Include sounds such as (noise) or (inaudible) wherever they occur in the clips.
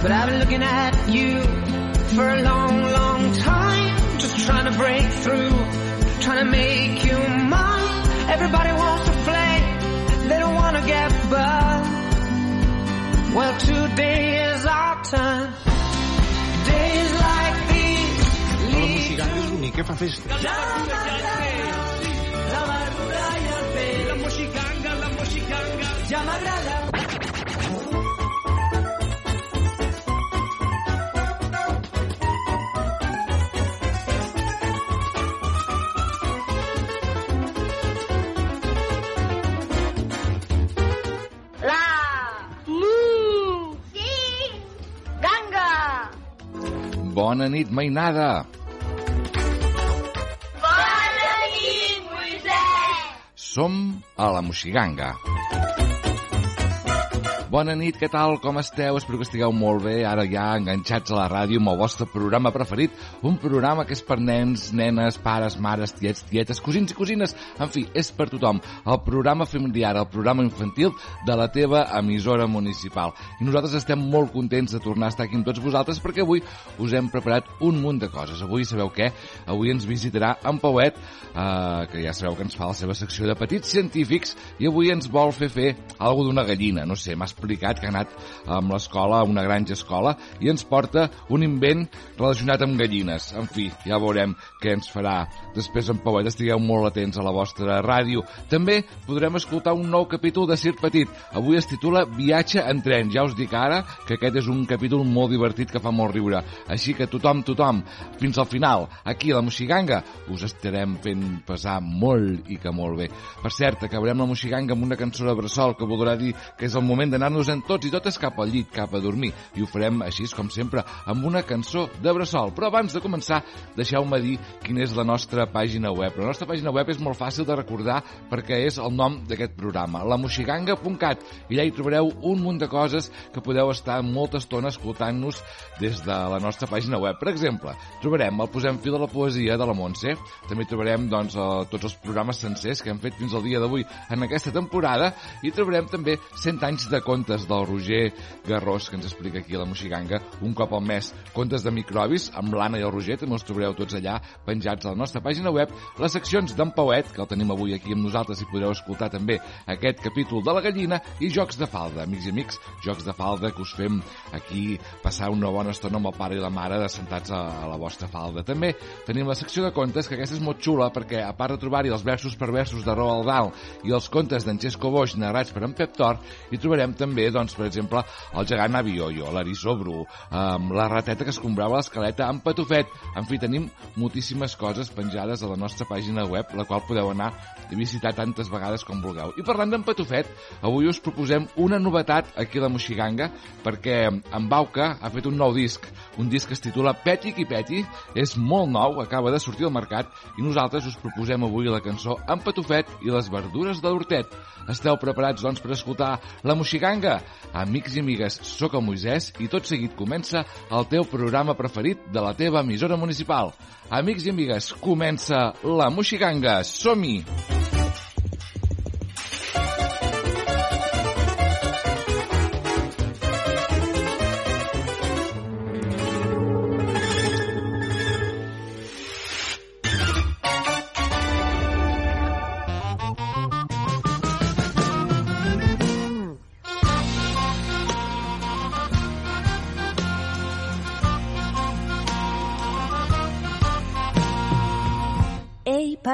But I've been looking at you for a long, long time. Just trying to break through, trying to make you mine. Everybody wants to play, they don't want to get by. Well, today is our time. Days like these. La moixiganga és que fa. La verdura i el peix. La moxicanga, la moxicanga. Ja m'agrada. Bona nit, mainada! Bona nit, Moisès Som a la Moxiganga. Bona nit, què tal, com esteu? Espero que estigueu molt bé, ara ja enganxats a la ràdio amb el vostre programa preferit, un programa que és per nens, nenes, pares, mares, tiets, tietes, cosins i cosines, en fi, és per tothom. El programa familiar, el programa infantil de la teva emissora municipal. I nosaltres estem molt contents de tornar a estar aquí amb tots vosaltres perquè avui us hem preparat un munt de coses. Avui sabeu què? Avui ens visitarà en Pauet, eh, que ja sabeu que ens fa la seva secció de petits científics, i avui ens vol fer fer alguna d'una gallina, no sé, m'ha explicat que ha anat amb l'escola, a una granja escola, i ens porta un invent relacionat amb gallines. En fi, ja veurem què ens farà. Després en Pauet estigueu molt atents a la vostra ràdio. També podrem escoltar un nou capítol de Circ Petit. Avui es titula Viatge en tren. Ja us dic ara que aquest és un capítol molt divertit que fa molt riure. Així que tothom, tothom, fins al final, aquí a la Moxiganga, us estarem fent passar molt i que molt bé. Per cert, acabarem la Moxiganga amb una cançó de bressol que voldrà dir que és el moment d'anar-nos en tots i totes cap al llit, cap a dormir. I ho farem així, com sempre, amb una cançó de bressol. Però abans de començar, deixeu-me dir quina és la nostra pàgina web. La nostra pàgina web és molt fàcil de recordar perquè és el nom d'aquest programa, lamoxiganga.cat, i allà hi trobareu un munt de coses que podeu estar molta estona escoltant-nos des de la nostra pàgina web. Per exemple, trobarem el Posem fil de la poesia de la Montse, també trobarem doncs, tots els programes sencers que hem fet fins al dia d'avui en aquesta temporada i trobarem també 100 anys de contes del Roger Garrós, que ens explica aquí a la Moxiganga un cop al mes. Contes de microbis amb l'Anna i el Roger, també els trobareu tots allà penjats a la nostra pàgina web. Les seccions d'en Pauet, que el tenim avui aquí amb nosaltres i podreu escoltar també aquest capítol de la gallina i jocs de falda, amics i amics, jocs de falda que us fem aquí passar una bona estona amb el pare i la mare assentats a, a la vostra falda. També tenim la secció de contes, que aquesta és molt xula perquè a part de trobar-hi els versos per versos de Roald Dahl i els contes d'en Xesco Boix narrats per en Pep Tor, hi trobarem també, doncs, per exemple, el gegant Avioio, Bru, um, la rateta que escombrava l'escaleta en Patufet. En fi, tenim moltíssimes coses penjades a la nostra pàgina web, la qual podeu anar a visitar tantes vegades com vulgueu. I parlant d'en Patufet, avui us proposem una novetat aquí a la Moxiganga, perquè en Bauca ha fet un nou disc, un disc que es titula Peti qui Peti, és molt nou, acaba de sortir al mercat, i nosaltres us proposem avui la cançó En Patufet i les verdures de l'Hortet. Esteu preparats, doncs, per escoltar la Moxiganga? Amics i amigues, sóc el Moisès i tot seguit comença el teu programa preferit de la teva emissora municipal. Amics i amigues, comença la Moxiganga. Som-hi! Ei,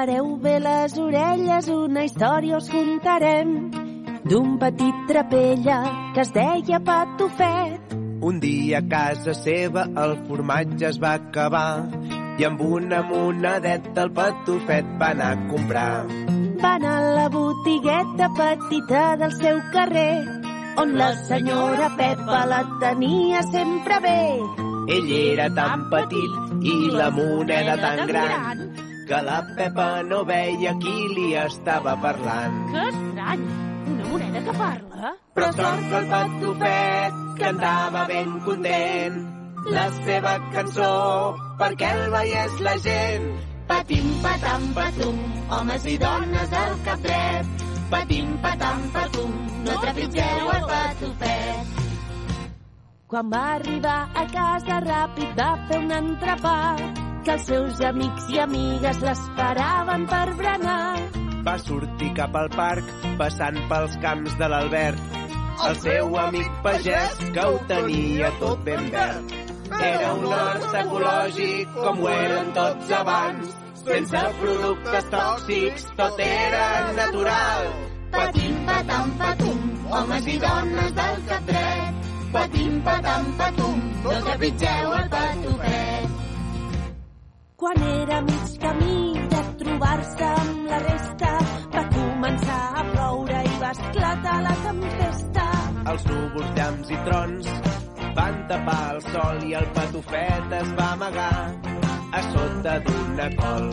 pareu bé les orelles, una història us contarem d'un petit trapella que es deia Patufet. Un dia a casa seva el formatge es va acabar i amb una monedeta el patufet va anar a comprar. Va anar a la botigueta petita del seu carrer, on la senyora Pepa la tenia sempre bé. Ell era tan petit i la moneda tan gran que la Pepa no veia qui li estava parlant. Que estrany! Una moneda que parla? Però sort que el patufet cantava ben content la seva cançó perquè el veiés la gent. Patim, patam, patum, homes i dones al cap dret. Patim, patam, patum, no trepitgeu el patufet. Quan va arribar a casa ràpid va fer un entrepà que els seus amics i amigues l'esperaven per berenar. Va sortir cap al parc, passant pels camps de l'Albert. El seu amic pagès, que ho tenia tot ben verd. Era un hort ecològic, com ho eren tots abans. Sense productes tòxics, tot era natural. Patim, patam, patum, homes i dones del cap dret. Patim, patam, patum, no trepitgeu el patufet. Quan era mig camí de trobar-se amb la resta, va començar a ploure i va esclatar la tempesta. Els núvols, llamps i trons van tapar el sol i el patufet es va amagar a sota d'una col.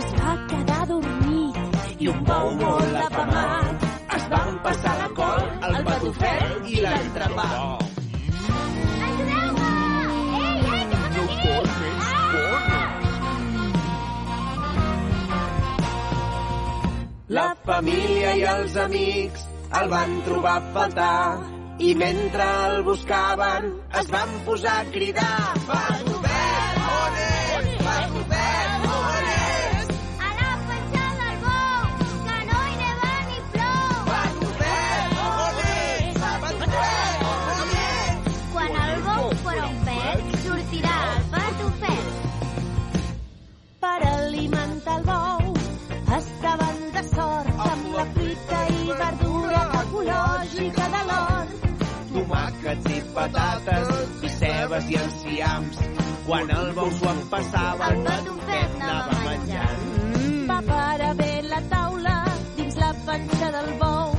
Es va quedar dormit i un bou molt afamat Es van passar la col, el patufet i l'entrepà. Ajudeu-me! Família i els amics el van trobar a faltar. I mentre el buscaven es van posar a cridar. Patufet, ecològica de l'hort. Tomàquets i patates i cebes i enciams. Quan el bou s'ho empassava, el patufet anava menjant. Va parar bé la taula dins la panxa del bou,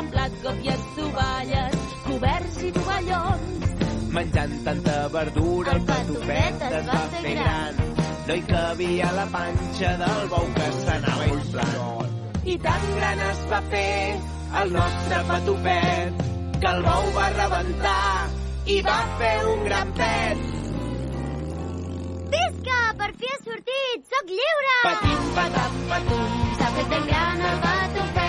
amb blat, gòpies, tovalles, coberts i tovallons. Menjant tanta verdura, el patufet es va fer gran. No hi cabia la panxa del bou que s'anava inflant. I tan gran es va fer el nostre patufet que el bou va rebentar i va fer un gran pet. Visca! Per fi ha sortit! Soc lliure! Patim, patam, patum, S'ha fet ben gran el patufet.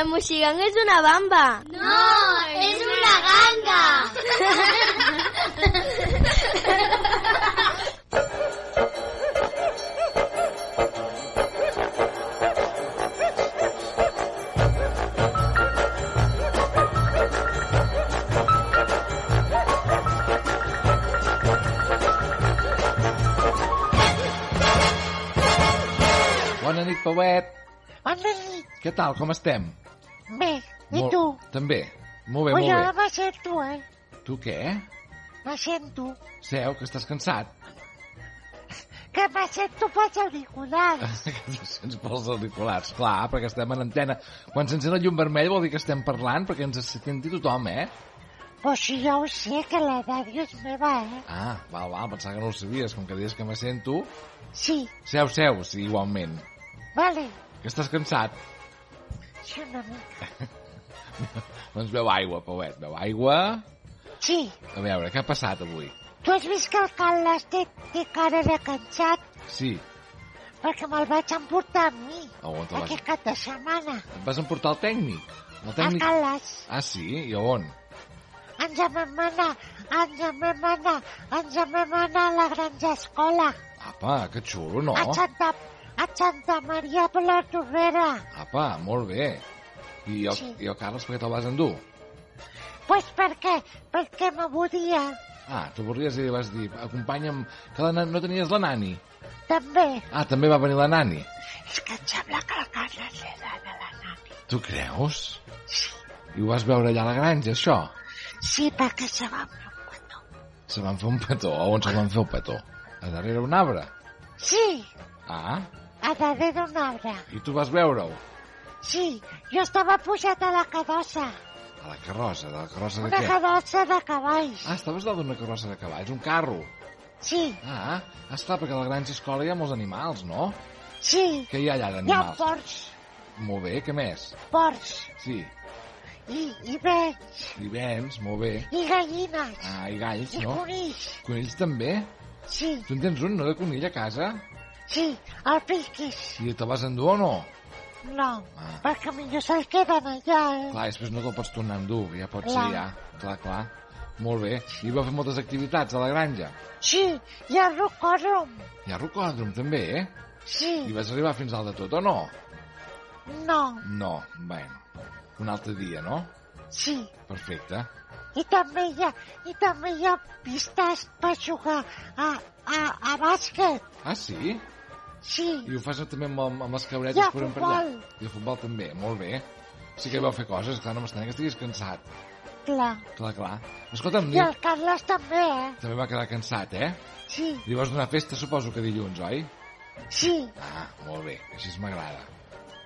La moixiganga és una bamba. No, és una ganga! Bona nit, Pauet. Bona nit. Què tal, com estem? Bé, i Molt- tu? També. Molt bé, jo molt bé. me sento, eh? Tu què? Me sento. Seu, que estàs cansat. Que me sento pels auriculars. (laughs) Que sents pels auriculars. Clar, perquè estem en antena. Quan s'encén el llum vermell vol dir que estem parlant perquè ens senti tothom, eh? Pues si jo ho sé, que la ràdio és meva, eh? Ah, val, val, pensava que no ho sabies. Com que dius que me sento... Sí, Seu, seu, sí, igualment. vale. Que estàs cansat? Sí, una mica. Doncs beu aigua, Pauet, beu aigua. Sí. A veure, què ha passat avui? Tu has vist que el Carles té, té cara de cansat? Sí. Perquè me'l vaig emportar amb mi. A vas? Aquest cap de setmana. Et vas emportar el tècnic? El tècnic... Carles. Ah, sí? I a on? Ens en vam anar, ens en vam anar, ens en vam anar a la granja escola. Apa, que xulo, no? A Santa, a Santa Maria de la Torrera. Apa, molt bé. I el, Sí. i el Carles per què te'l vas endur? Pues per què? Perquè m'avorria. Ah, t'avorries i vas dir, acompanya'm, que la, no tenies la nani. També. Ah, també va venir la nani. És que em sembla que el Carles era la nani. Tu creus? I ho vas veure allà a la granja, això? Sí, perquè se va amb un petó. Se van fer un petó. A on se van fer un petó? A darrere un arbre. Sí, Ah, a darrere d'un arbre. i tu vas veure-ho. Sí, jo estava pujat a la cadossa. A la carrossa, de la carrossa de Una què? cadossa de cavalls. Ah, estaves dalt d'una carrossa de cavalls, un carro. Sí, Ah, esclar, perquè a la granja escola hi ha molts animals, no? sí. Què hi ha allà Hi ha d'animals? porcs, Molt bé, què més? porcs, Sí, i, i vells, i vens, molt bé. i gallines, Ah, i galls, i no? conills. Conills també? Sí, Tu en tens un, no, de conill a casa? sí, el piquis. I te'l vas endur o no? No, Ah. perquè millor se'l queden allà, eh? Clar, després no te'l pots tornar a endur, ja pot Clar. ser, ja. Clar, clar. Molt bé. I vau fer moltes activitats a la granja. Sí, i el rocòdrom. Hi ha rocòdrom, també, eh? I Sí, vas arribar fins al de tot, o no? no, No, bueno. Un altre dia, no? sí. Perfecte. I també hi ha, i també hi ha pistes per jugar a, a, a bàsquet. Ah, sí? Sí, I ho fas també amb, amb les I cabretes per per allà? futbol. I a futbol també, molt bé. Sí que vau fer coses, clar, no m'estranya que estiguis cansat. clar. Clar, clar. Escolta'm, I el Carles també, eh? també va quedar cansat, eh? Sí, Li vas donar festa, suposo que dilluns, oi? sí, Ah, molt bé, així m'agrada.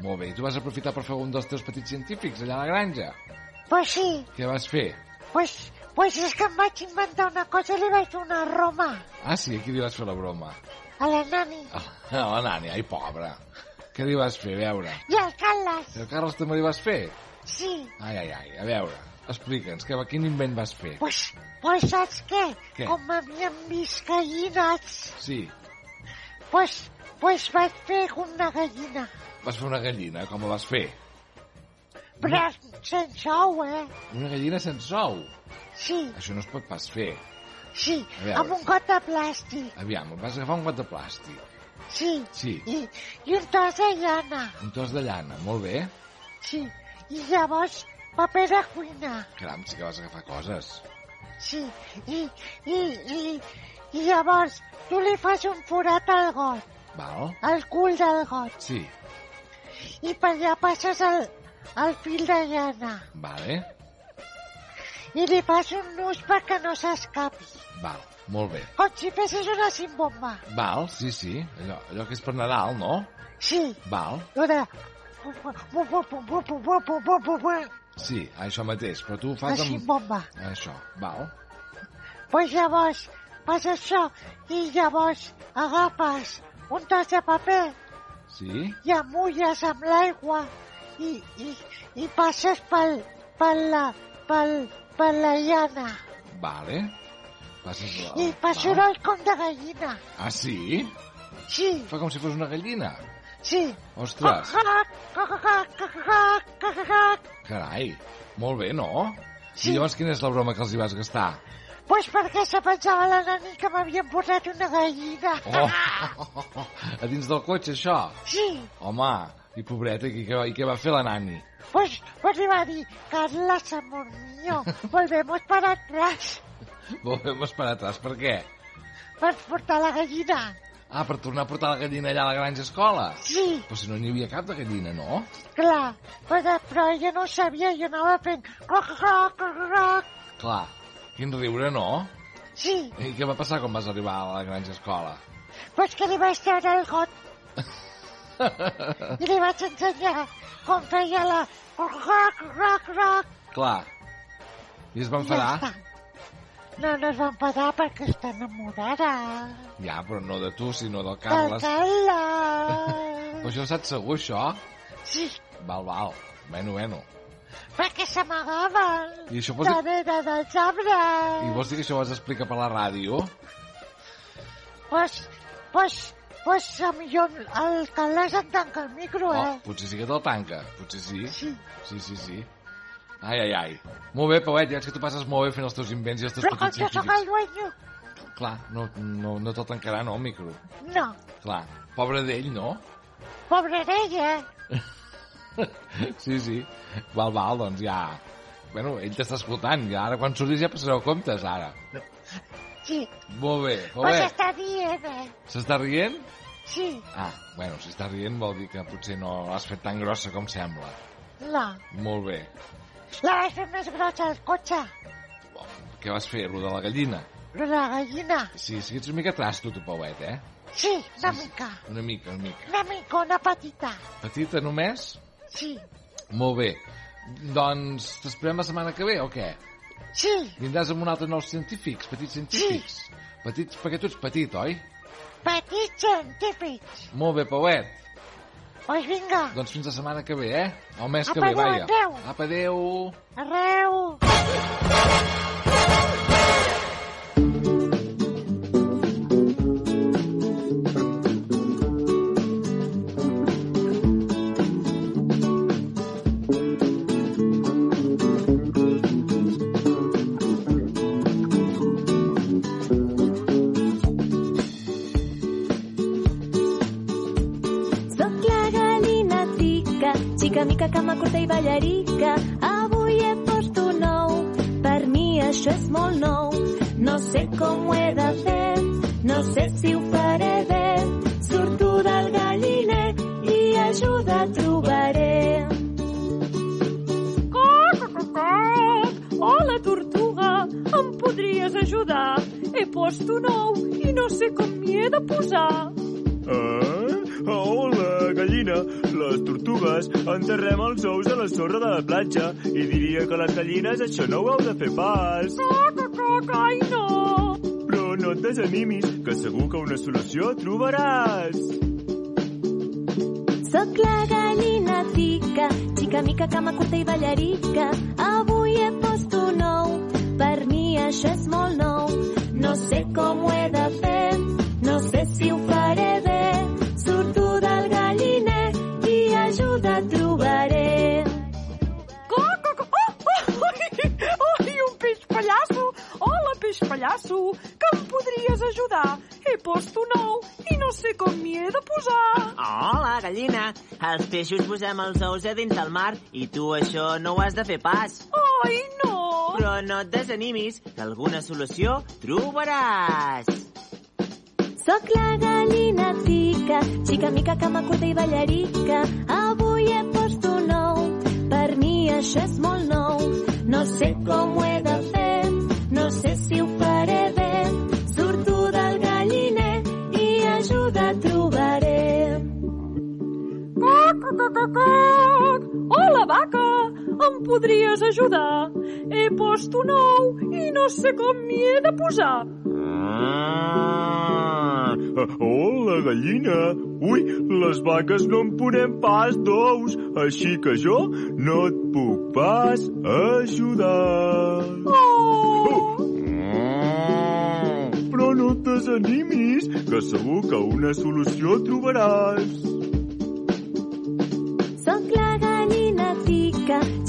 Molt bé, i tu vas aprofitar per fer un dels teus petits científics allà a la granja? pues sí. Què vas fer? Pues, pues és que em vaig inventar una cosa i li vaig fer una Roma Ah, sí, aquí li vas fer la broma. A la nani. Ah, la nani, ai, pobra. Què li vas fer, a veure? I el Carles, I el Carles també li vas fer? sí. Ai, ai, ai, a veure, explica'ns, que, quin invent vas fer? Pues, pues saps què? Què? Com m'havien vist gallines, Sí, pues, pues vaig fer una gallina. vas fer una gallina, com la vas fer? Però sense ou, eh? Una gallina sense ou? Sí, Això no es pot pas fer. Sí, amb un got de plàstic. Aviam, vas agafar un got de plàstic. Sí, Sí, i, i un tros de llana. un tros de llana, molt bé. Sí, i llavors paper de cuina. Caram, sí que vas agafar coses. Sí, i, i, i, i llavors tu li fas un forat al got, Val? al cul del got, Sí, i per allà passes el, el fil de llana vale, i li fas un nus perquè no s'escapi. val, molt bé. Com si fessis una cimbomba. Val, sí, sí, allò, allò que és per Nadal, no? Sí, Val, lo de... sí, això mateix, però tu ho La fas amb... cimbomba. Això, val, Pues llavors fas això i llavors agafes un tros de paper sí, i amulles amb l'aigua i, i, i passes pel, pel, la, pel, per la llana. vale. Passes la... I fa soroll com de gallina. Ah, sí? Sí, Fa com si fos una gallina. sí. Ostres, carai, molt bé, no? Sí. I llavors quina és la broma que els hi vas gastar? Pues perquè se pensava la nani que m'havien posat una gallina. Oh, (laughs) a dins del cotxe, això? Sí, Home, i pobreta, i què, i què va fer la nani? Pues, pues li va dir, Carlas, amor mío, volvemos para atrás Volvemos para atrás, per què? per portar la gallina. Ah, per tornar a portar la gallina allà a la granja escola? Sí, Però si no n'hi havia cap de gallina, no? clar, però, però jo no sabia, jo anava fent... Croc, croc, croc. Clar, quin riure, no? Sí, I què va passar quan vas arribar a la granja escola? pues que li vaig treure el got (laughs) i li vaig ensenyar com feia la... Croc, croc, croc. Clar. I es va ja enfadar? està. No, no es va enfadar perquè està enamorada. Ja, però no de tu, sinó del Del Carles. (laughs) Però Carles. això ho saps segur, això? Sí, Val, val. Bueno, bueno. perquè s'amagaven I això vols dir... darrere dels arbres. I vols dir que això ho has d'explicar per la ràdio? Pues, pues, pues a millor el Carles en tanca el micro, Oh, eh? potser sí que te'l tanca. Potser sí. Sí. Sí, sí, sí. Ai, ai, ai. Molt bé, Pauet, ja que tu passes molt bé fent els teus invents i els teus Però com petits jo sóc el científics. dueño, Clar, no, no, no te'l tancarà, no, el micro. no. Clar, pobre d'ell, no? Pobre d'ella. (laughs) Sí, sí. Val, val, doncs ja... Bueno, ell t'està escoltant, ja ara quan surtis ja passareu comptes, ara. Sí, Molt bé, pues Pauet. està dient, eh? S'està rient? Sí, Ah, bueno, si està rient vol dir que potser no l'has fet tan grossa com sembla. no. Molt bé. La vaig fer més grossa al cotxe. Què vas fer, lo de la gallina? Lo de la gallina. Sí, sí, ets una mica trasto, tu, Pauet, eh? Sí, una Sí, sí. mica. Una mica, una mica. Una mica, una petita. Petita només? Sí, Molt bé. Doncs t'esperem la setmana que ve, o què? Sí, Vindràs amb un altre nous científics, petits científics. Petits, perquè tu ets petit, oi? petits científics. Molt bé, Pauet. Pues vinga, Doncs fins la setmana que ve, eh? El mes que Apa, ve, adéu, vaja. adéu. Apa, adéu. arreu. Xica mica, cama curta i ballarica. Avui he post un nou, per mi això és molt nou. No sé com ho he de fer, no sé si ho faré bé. Surto del galliner i ajuda trobaré. Hola, tortuga, em podries ajudar? He post un ou i no sé com m'hi he de posar. Hola, gallina. Les tortugues enterrem els ous a la sorra de la platja i diria que les gallines això no ho heu de fer pas. Ai, no! Però no et desanimis, que segur que una solució trobaràs. Soc la gallina tica, xica mica, cama curta i ballarica. Avui he post un ou, per mi això és molt nou. No sé com ho he de ajudar? He post un ou i no sé com m'hi he de posar. Hola, gallina. Els peixos posem els ous a dins del mar i tu això no ho has de fer pas. Ai, no! Però no et desanimis, que alguna solució trobaràs. Soc la gallina tica, xica mica, cama curta i ballarica. Avui he post un ou, per mi això és molt nou. No sé com ho he Vaca! Em podries ajudar? He post un ou i no sé com m'hi he de posar. Ah, hola, gallina. Ui, les vaques no en ponem pas d'ous, així que jo no et puc pas ajudar. Oh! Ah, Però no et desanimis, que segur que una solució trobaràs.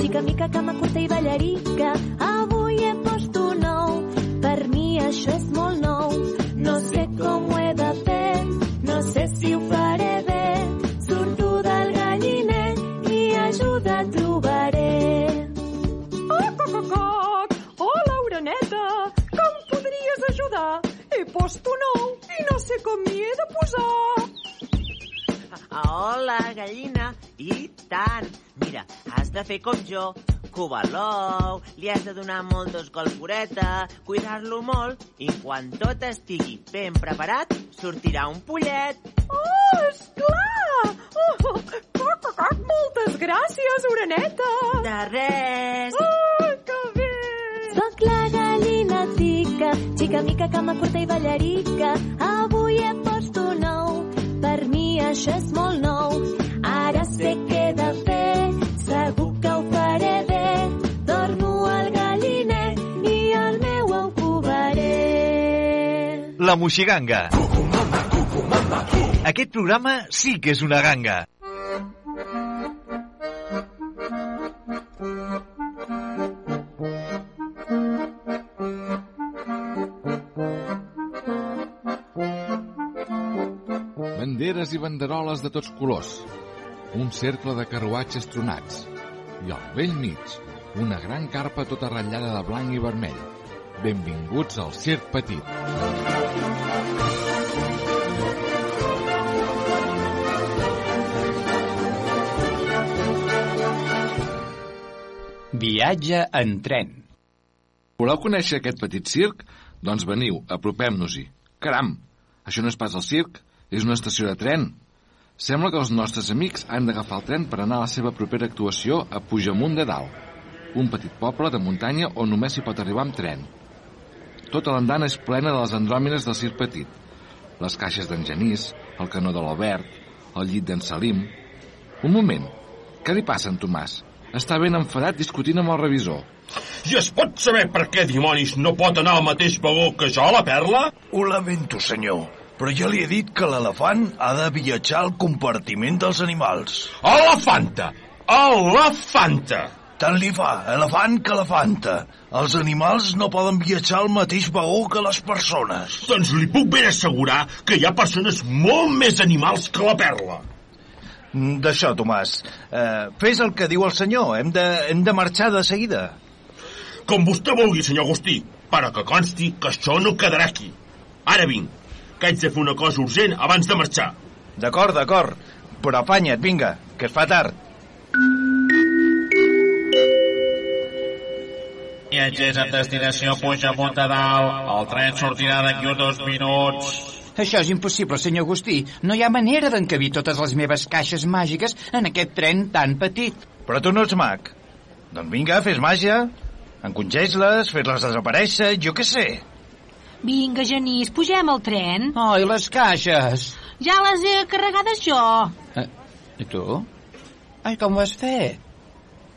Xica mica, cama curta i ballarica. Avui he post un ou, per mi això és molt nou. No sé com ho he de fer, no sé si ho faré bé. Surto del galliner i ajuda trobaré. Coc, coc, coc, coc. Hola, oreneta! Que em podries ajudar? He post un ou i no sé com m'hi he de posar. Hola, gallina. I tant. Mira, has de fer com jo. Covar l'ou, li has de donar moltes golfureta, cuidar-lo molt, i quan tot estigui ben preparat, sortirà un pollet. Oh, esclar! Oh, coc, coc, moltes gràcies, oreneta! De res! Oh, que bé! Soc la gallina tica, xica mica, cama curta i ballarica. La Moixiganga. Aquest programa sí que és una ganga. Banderes i banderoles de tots colors. Un cercle de carruatges tronats. I al vell mig, una gran carpa tota ratllada de blanc i vermell. Benvinguts al Circ Petit. Viatge en tren. Voleu conèixer aquest petit circ? Doncs veniu, apropem-nos-hi. Caram, això no és pas el circ, és una estació de tren. Sembla que els nostres amics han d'agafar el tren per anar a la seva propera actuació a Pujamunt de Dalt, un petit poble de muntanya on només s'hi pot arribar amb tren. Tota l'andana és plena de les andròmines del circ petit. Les caixes d'en Genís, el canó de l'Albert, el llit d'en Salim... Un moment, què li passa a en Tomàs? Està ben enfadat discutint amb el revisor. I es pot saber per què dimonis no pot anar al mateix vagó que jo, la Perla? Ho lamento, senyor, però jo li he dit que l'elefant ha de viatjar al compartiment dels animals. Elefanta! Elefanta! Tant li fa, elefant que elefanta. Els animals no poden viatjar al mateix vagó que les persones. Doncs li puc ben assegurar que hi ha persones molt més animals que la Perla. Mm, D'això, Tomàs. Eh, fes el que diu el senyor. Hem de, hem de marxar de seguida. Com vostè vulgui, senyor Agustí, però que consti que això no quedarà aquí. Ara vinc, que haig de fer una cosa urgent abans de marxar. D'acord, d'acord. Però afanya't, vinga, que es fa tard. Viatgers en destinació Puigdemont de Dalt. El tren sortirà d'aquí uns dos minuts. Això és impossible, senyor Agustí. No hi ha manera d'encabir totes les meves caixes màgiques en aquest tren tan petit. Però tu no ets mag. Doncs vinga, fes màgia. Encongeix-les, fes-les desaparèixer, jo què sé. Vinga, Genís, pugem al tren. Oh, i les caixes? Ja les he carregades jo. Eh, I tu? Ai, com ho has fet?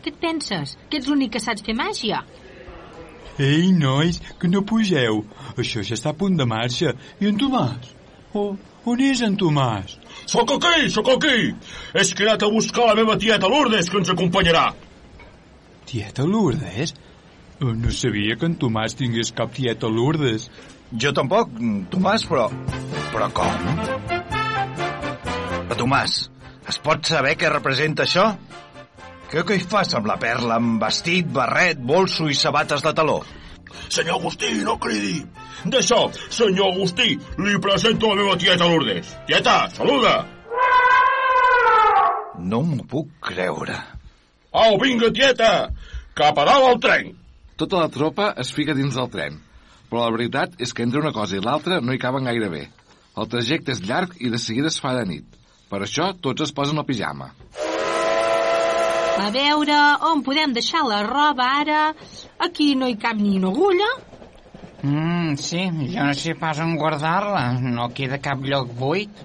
Què et penses? Que ets l'únic que saps fer màgia? Ei, nois, que no pugeu. Això ja està a punt de marxa. I en Tomàs? Oh, on és en Tomàs? Sóc aquí, sóc aquí. És que he anat a buscar la meva tieta Lourdes, que ens acompanyarà. Tieta Lourdes? Oh, no sabia que en Tomàs tingués cap tieta Lourdes. Jo tampoc, Tomàs, però... Però com? Però, Tomàs, es pot saber què representa això? Què, què hi fas amb la perla, amb vestit, barret, bolso i sabates de taló? Senyor Agustí, no cridi. D'això, senyor Agustí, li presento la meva tieta Lourdes. Tieta, saluda. No m'ho puc creure. Au, vinga, tieta, cap a dalt al tren. Tota la tropa es fica dins del tren, però la veritat és que entre una cosa i l'altra no hi caben gaire bé. El trajecte és llarg i de seguida es fa de nit. Per això tots es posen el pijama. A veure, on podem deixar la roba ara? Aquí no hi cap ni una agulla. Mm, sí, jo no sé pas on guardar-la. No queda cap lloc buit.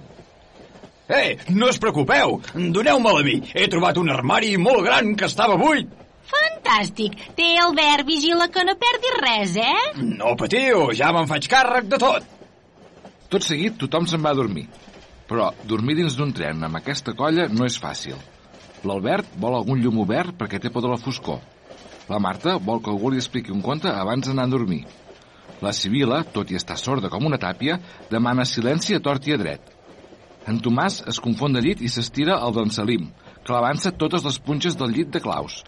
Ei, no us preocupeu, doneu-me-la a mi. He trobat un armari molt gran que estava buit. Fantàstic. Té Albert, vigila que no perdis res, eh? No patiu, ja me'n faig càrrec de tot. Tot seguit tothom se'n va a dormir. Però dormir dins d'un tren amb aquesta colla no és fàcil. L'Albert vol algun llum obert perquè té por de la foscor. La Marta vol que algú li expliqui un conte abans d'anar a dormir. La Sibila, tot i estar sorda com una tàpia, demana silenci a tort i a dret. En Tomàs es confon de llit i s'estira al d'en Salim, clavant-se totes les punxes del llit de claus.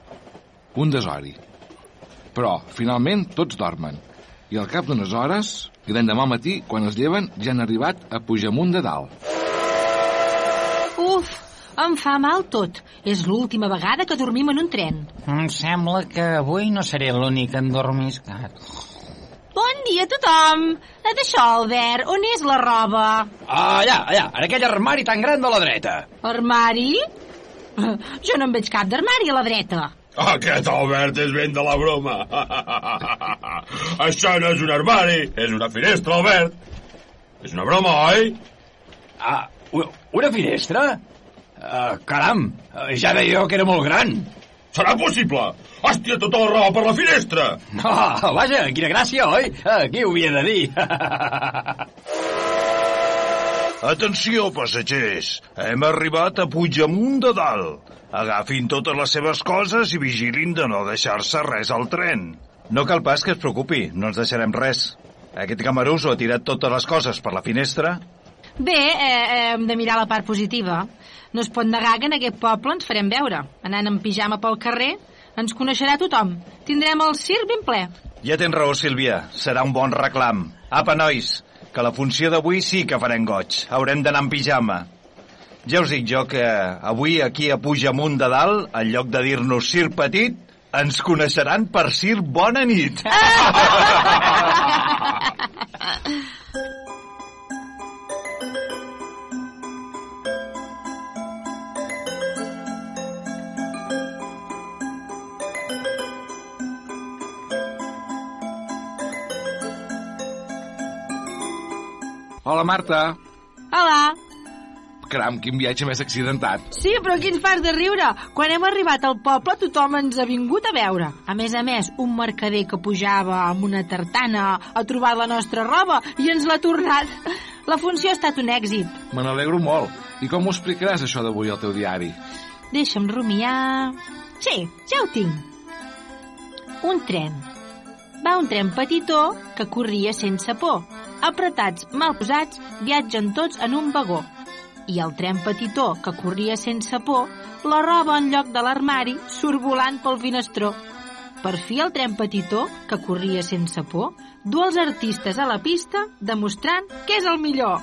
Un desori. Però, finalment, tots dormen. I al cap d'unes hores, i l'endemà al matí, quan es lleven, ja han arribat a Pujamunt de Dalt. Uf, em fa mal tot. És l'última vegada que dormim en un tren. Em sembla que avui no seré l'únic endormiscat. Bon dia a tothom. D'això, Albert, on és la roba? Allà, allà, en aquell armari tan gran de la dreta. Armari? Jo no en veig cap d'armari a la dreta. Aquest Albert és ben de la broma. Això no és un armari, és una finestra, Albert. És una broma, oi? Ah, una finestra? Uh, caram, uh, ja deia jo que era molt gran. Serà possible? Has tirat tota la roba per la finestra. Ah, vaja, quina gràcia, oi? Uh, qui ho havia de dir? (laughs) Atenció, passatgers. Hem arribat a Puigdemunt de Dalt. Agafin totes les seves coses i vigilin de no deixar-se res al tren. No cal pas que es preocupi, no ens deixarem res. Aquest camarús ho ha tirat totes les coses per la finestra. Bé, eh, hem de mirar la part positiva. No es pot negar que en aquest poble ens farem veure. Anant en pijama pel carrer, ens coneixerà tothom. Tindrem el circ ben ple. Ja tens raó, Sílvia. Serà un bon reclam. Apa, nois, que la funció d'avui sí que farem goig. Haurem d'anar en pijama. Ja us dic jo que avui aquí a Pujamunt de Dalt, en lloc de dir-nos Circ Petit, ens coneixeran per Circ Bona Nit. (laughs) Hola, Marta. Hola. Caram, quin viatge més accidentat. Sí, però aquí ens fas de riure. Quan hem arribat al poble tothom ens ha vingut a veure. A més a més, un mercader que pujava amb una tartana ha trobat la nostra roba i ens l'ha tornat. La funció ha estat un èxit. Me n'alegro molt. I com ho explicaràs, això d'avui, al teu diari? Deixa'm rumiar... Sí, ja ho tinc. Un tren. Va un tren petitó que corria sense por. Apretats, mal posats, viatgen tots en un vagó. I el tren petitó que corria sense por, la roba en lloc de l'armari surt volant pel finestró. Per fi el tren petitó, que corria sense por, du els artistes a la pista demostrant que és el millor.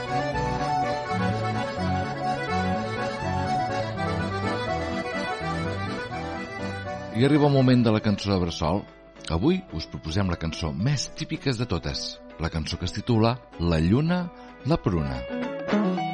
I arriba el moment de la cançó de Bressol. Avui us proposem la cançó més típiques de totes, la cançó que es titula La lluna, la pruna. La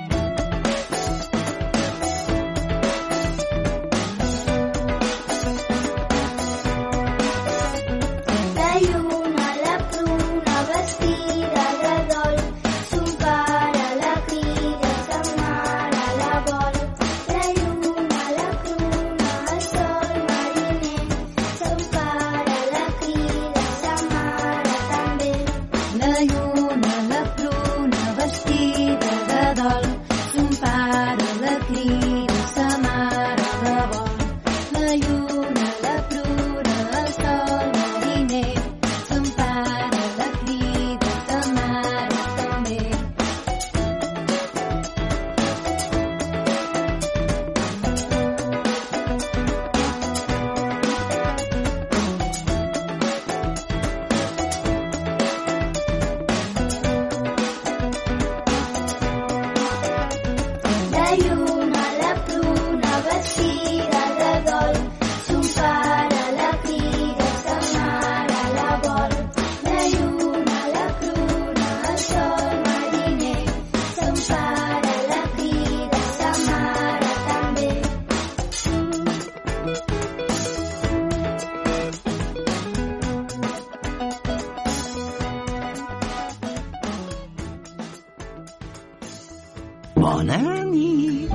Bona nit.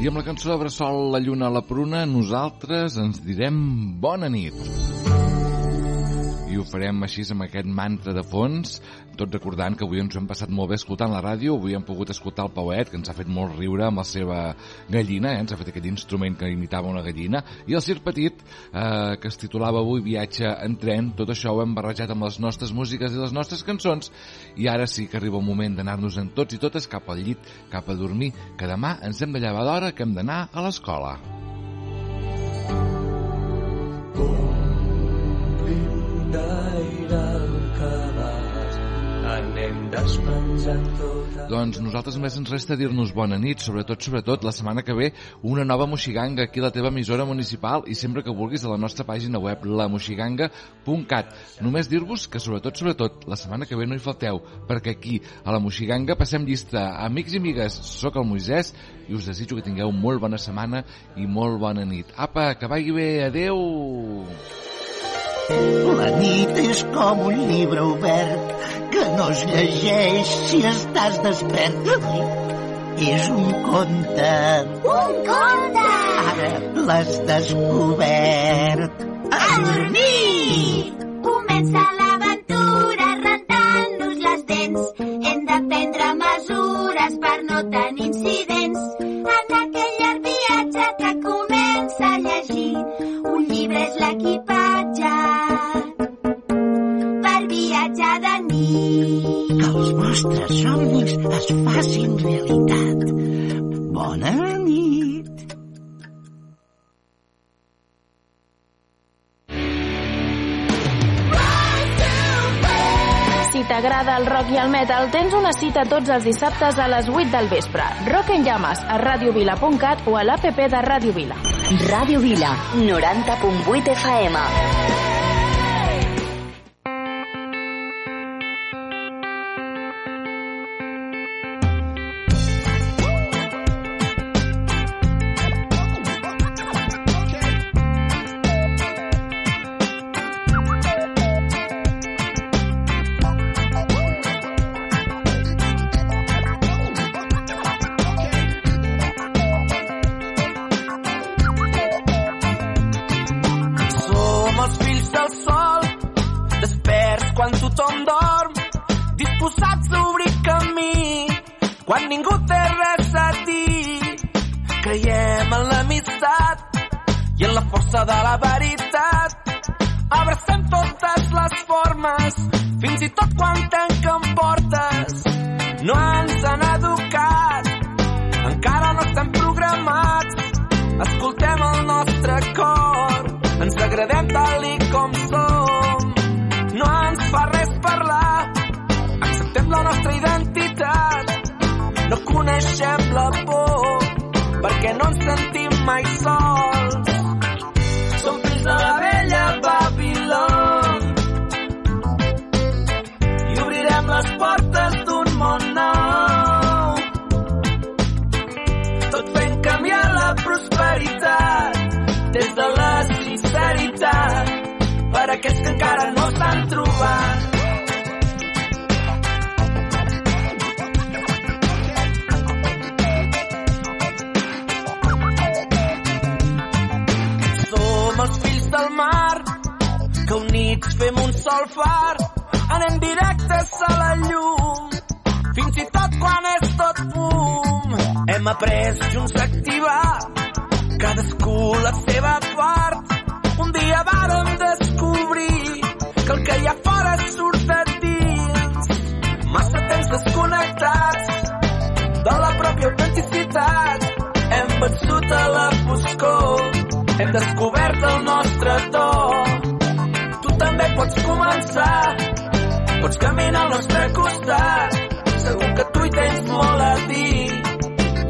I amb la cançó de Bressol, La lluna a la pruna, nosaltres ens direm bona nit. I ho farem així amb aquest mantra de fons, tot recordant que avui ens hem passat molt bé escoltant la ràdio, avui hem pogut escoltar el Pauet, que ens ha fet molt riure amb la seva gallina, eh? ens ha fet aquest instrument que imitava una gallina, i el Circ Petit, eh, que es titulava avui Viatge en tren, tot això ho hem barrejat amb les nostres músiques i les nostres cançons, i ara sí que arriba el moment d'anar-nos en tots i totes cap al llit, cap a dormir, que demà ens hem de llevar d'hora que hem d'anar a l'escola. d'aire Doncs nosaltres només ens resta dir-nos bona nit, sobretot, sobretot, la setmana que ve una nova Moxiganga aquí a la teva emissora municipal i sempre que vulguis a la nostra pàgina web lamoxiganga.cat. Només dir-vos que sobretot, sobretot, la setmana que ve no hi falteu, perquè aquí a la Moxiganga passem llista. Amics i amigues, sóc el Moisès i us desitjo que tingueu molt bona setmana i molt bona nit. Apa, que vagi bé, adeu! La nit és com un llibre obert que no es llegeix si estàs despert. És un conte. Un conte! Ara l'has descobert. A dormir! Comença l'aventura rentant-nos les dents. Hem de prendre mesures per no tenir incidents. Que els vostres somnis es facin realitat. Bona nit! Si t'agrada el rock i el metal, tens una cita tots els dissabtes a les 8 del vespre. Rock en llames a radiovila.cat o a l'APP de Radio Vila. Radio Vila, 90.8 FM. és que encara no s'han trobat. Som els fills del mar, que units fem un sol far, anem directes a la llum, fins i tot quan és tot fum. Hem après junts a activar cadascú la seva part. Un dia vàrem decidir perdut a la foscor. Hem descobert el nostre to. Tu també pots començar, pots caminar al nostre costat. Segur que tu hi tens molt a dir,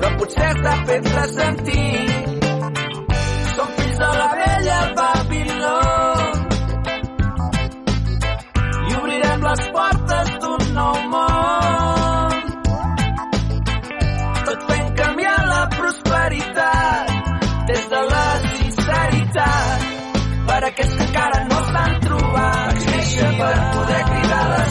però potser t'ha fet ressentir.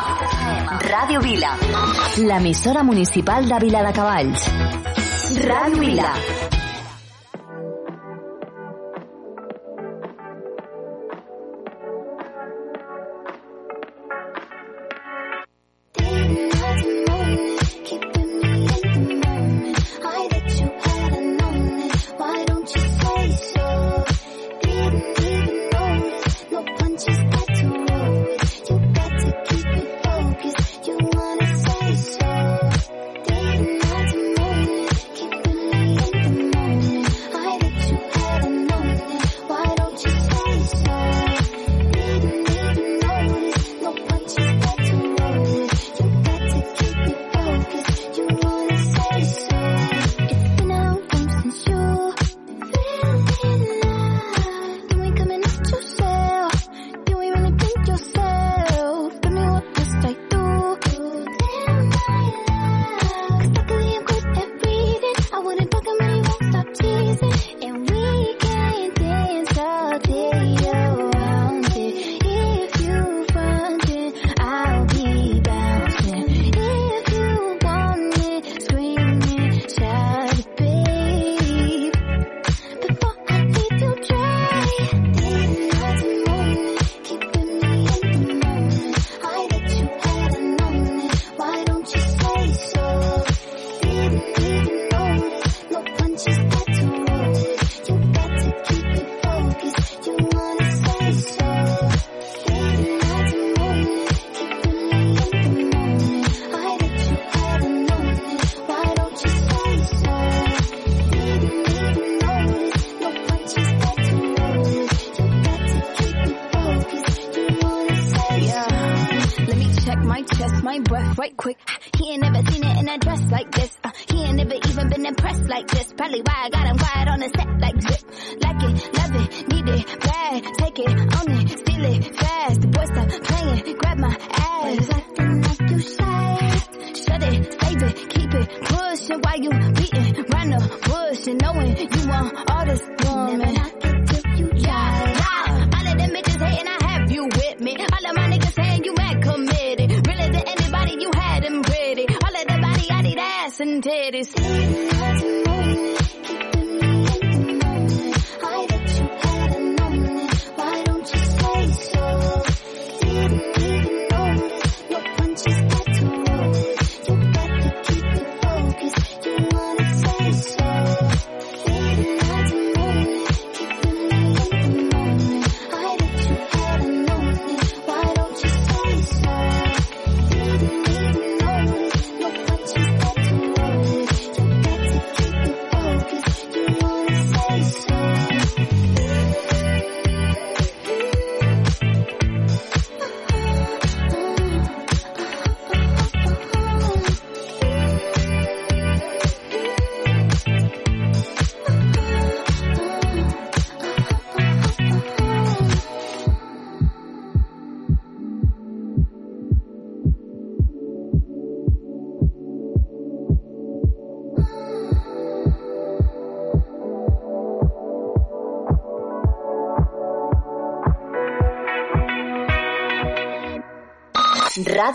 FM. Ràdio Vila. L'emissora municipal de Vila de Cavalls. Ràdio Vila. Check my breath right quick. He ain't never seen it in a dress like this. Uh, he ain't never even been impressed like this. Probably why I got him quiet on the set like zip. Like it, love it, need it, bad. Take it, own it, steal it, fast. The boy stop playing, grab my ass. Acting like you shy. Shut it, save it, keep it, pushing while you beating round the bush and knowing you want all this woman. did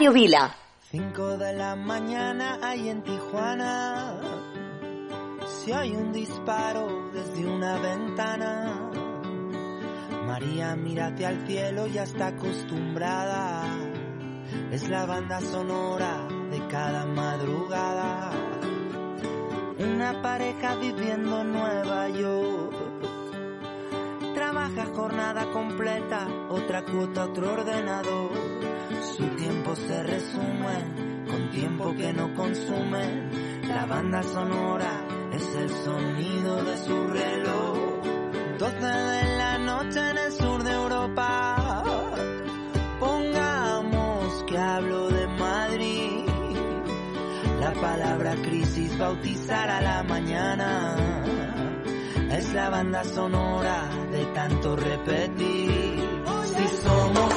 Radio Vila. 5 de la mañana hay en Tijuana. Si hay un disparo desde una ventana. María, mírate al cielo, ya está acostumbrada. Es la banda sonora de cada madrugada. Una pareja viviendo en Nueva York. Trabaja jornada completa, otra cuota, otro ordenador. Su tiempo se resume con tiempo que no consume. La banda sonora es el sonido de su reloj. 12 de la noche en el sur de Europa. Pongamos que hablo de Madrid. La palabra crisis bautizar a la mañana. Es la banda sonora de tanto repetir. Si somos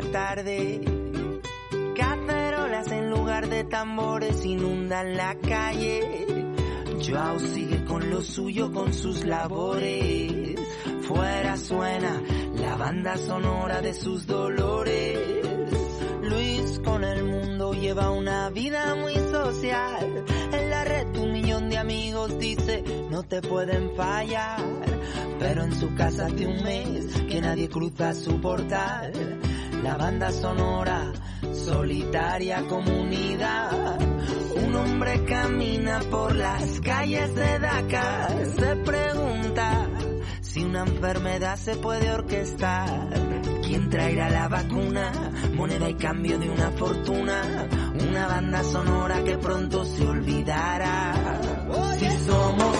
la tarde. Cacerolas en lugar de tambores inundan la calle. Joao sigue con lo suyo, con sus labores. Fuera suena la banda sonora de sus dolores. Luis con el mundo lleva una vida muy social. En la red un millón de amigos dice no te pueden fallar. Pero en su casa hace un mes que nadie cruza su portal. La banda sonora, solitaria comunidad. Un hombre camina por las calles de Dakar. Se pregunta si una enfermedad se puede orquestar. ¿Quién traerá la vacuna? Moneda y cambio de una fortuna. Una banda sonora que pronto se olvidará. Si somos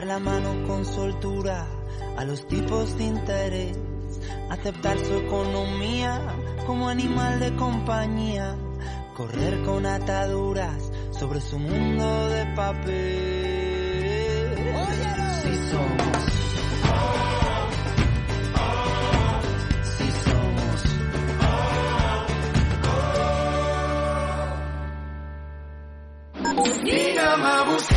dar la mano con soltura a los tipos de interés, aceptar su economía como animal de compañía, correr con ataduras sobre su mundo de papel. Si somos,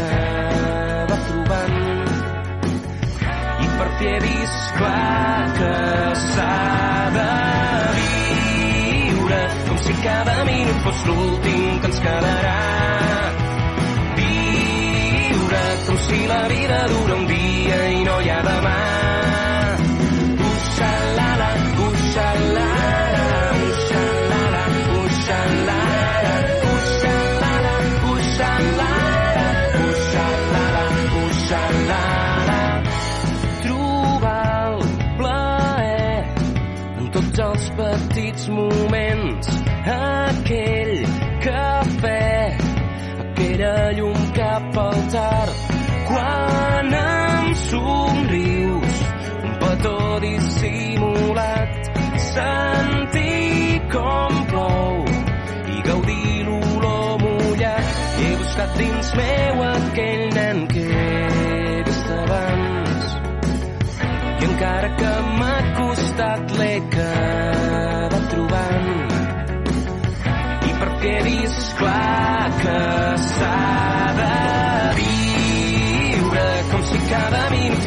acaba trobant. I per perquè he vist clar que s'ha de viure com si cada minut fos l'últim que ens quedarà. Viure com si la vida dura un dia.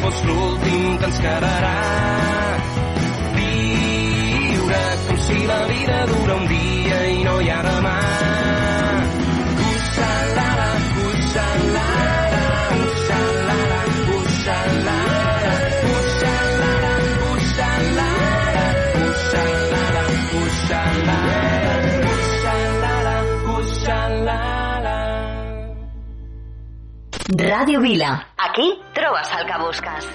fos l'últim que ens quedarà. Viure com si la vida dura un dia i no hi ha demà. Radio Vila al que buscas.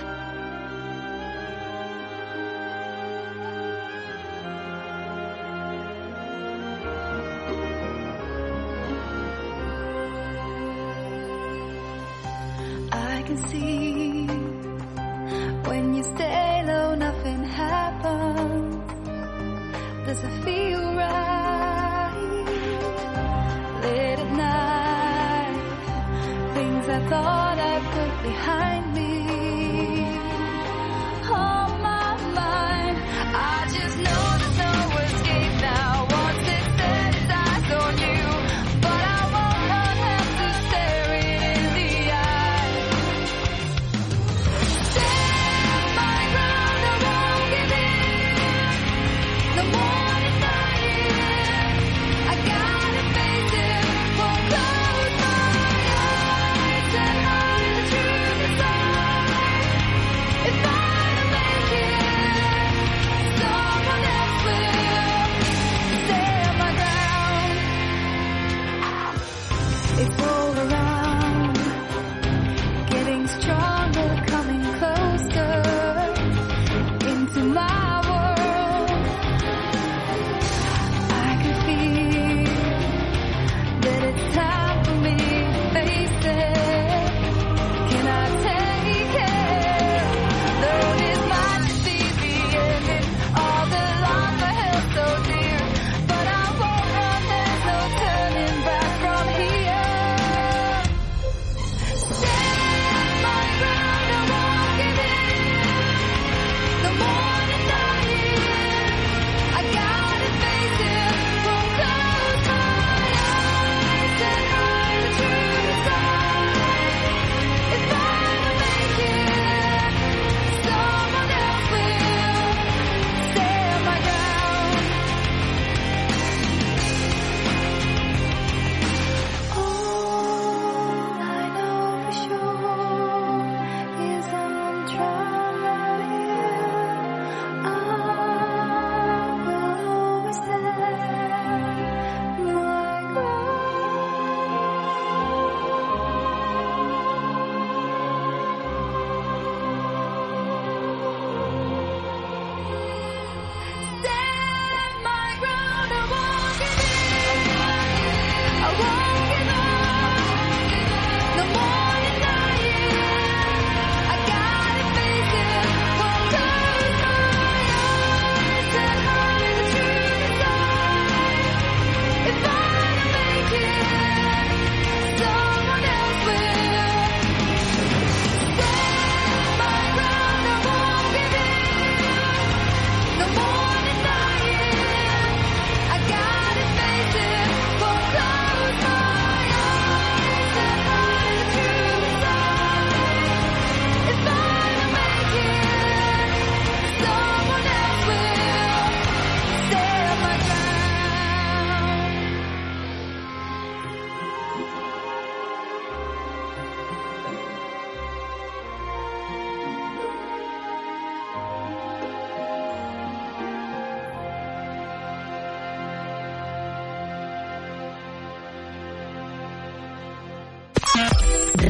I can see when you stay low, nothing happens. Does it feel right? Late at night, things I thought I put behind me.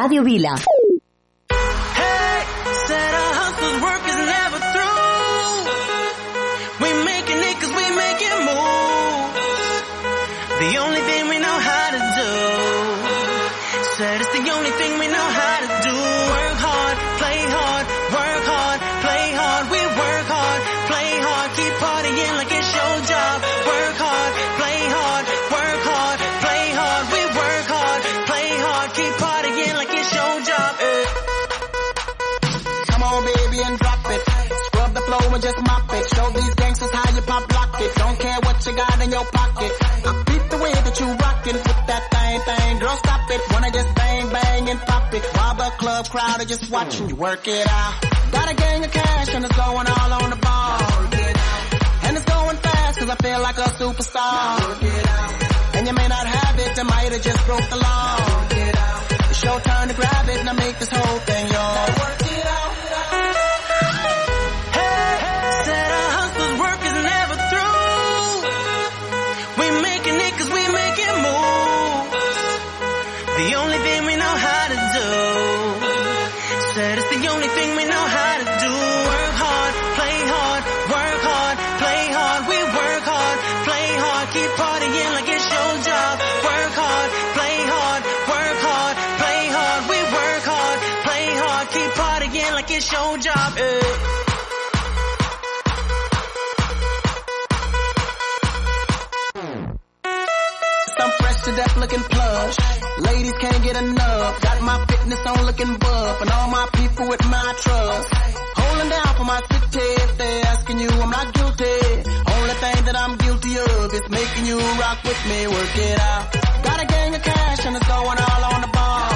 Radio Vila. pocket. I beat the way that you rockin' with that thing, thing. Girl, stop it. Wanna just bang, bang and pop it. While the club crowd are just watching you work it out. Got a gang of cash and it's going all on the ball. And it's going fast cause I feel like a superstar. And you may not have it, I might have just broke the law. It's your turn to grab it and I make this whole thing yours. Work it out. Looking buff, and all my people with my trust. Holding down for my city. If they're asking you, I'm not guilty. Only thing that I'm guilty of is making you rock with me. Work it out. Got a gang of cash and it's going all on the ball.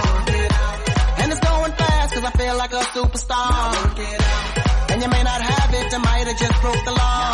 And it's going fast cause I feel like a superstar. And you may not have it, I might have just broke the law.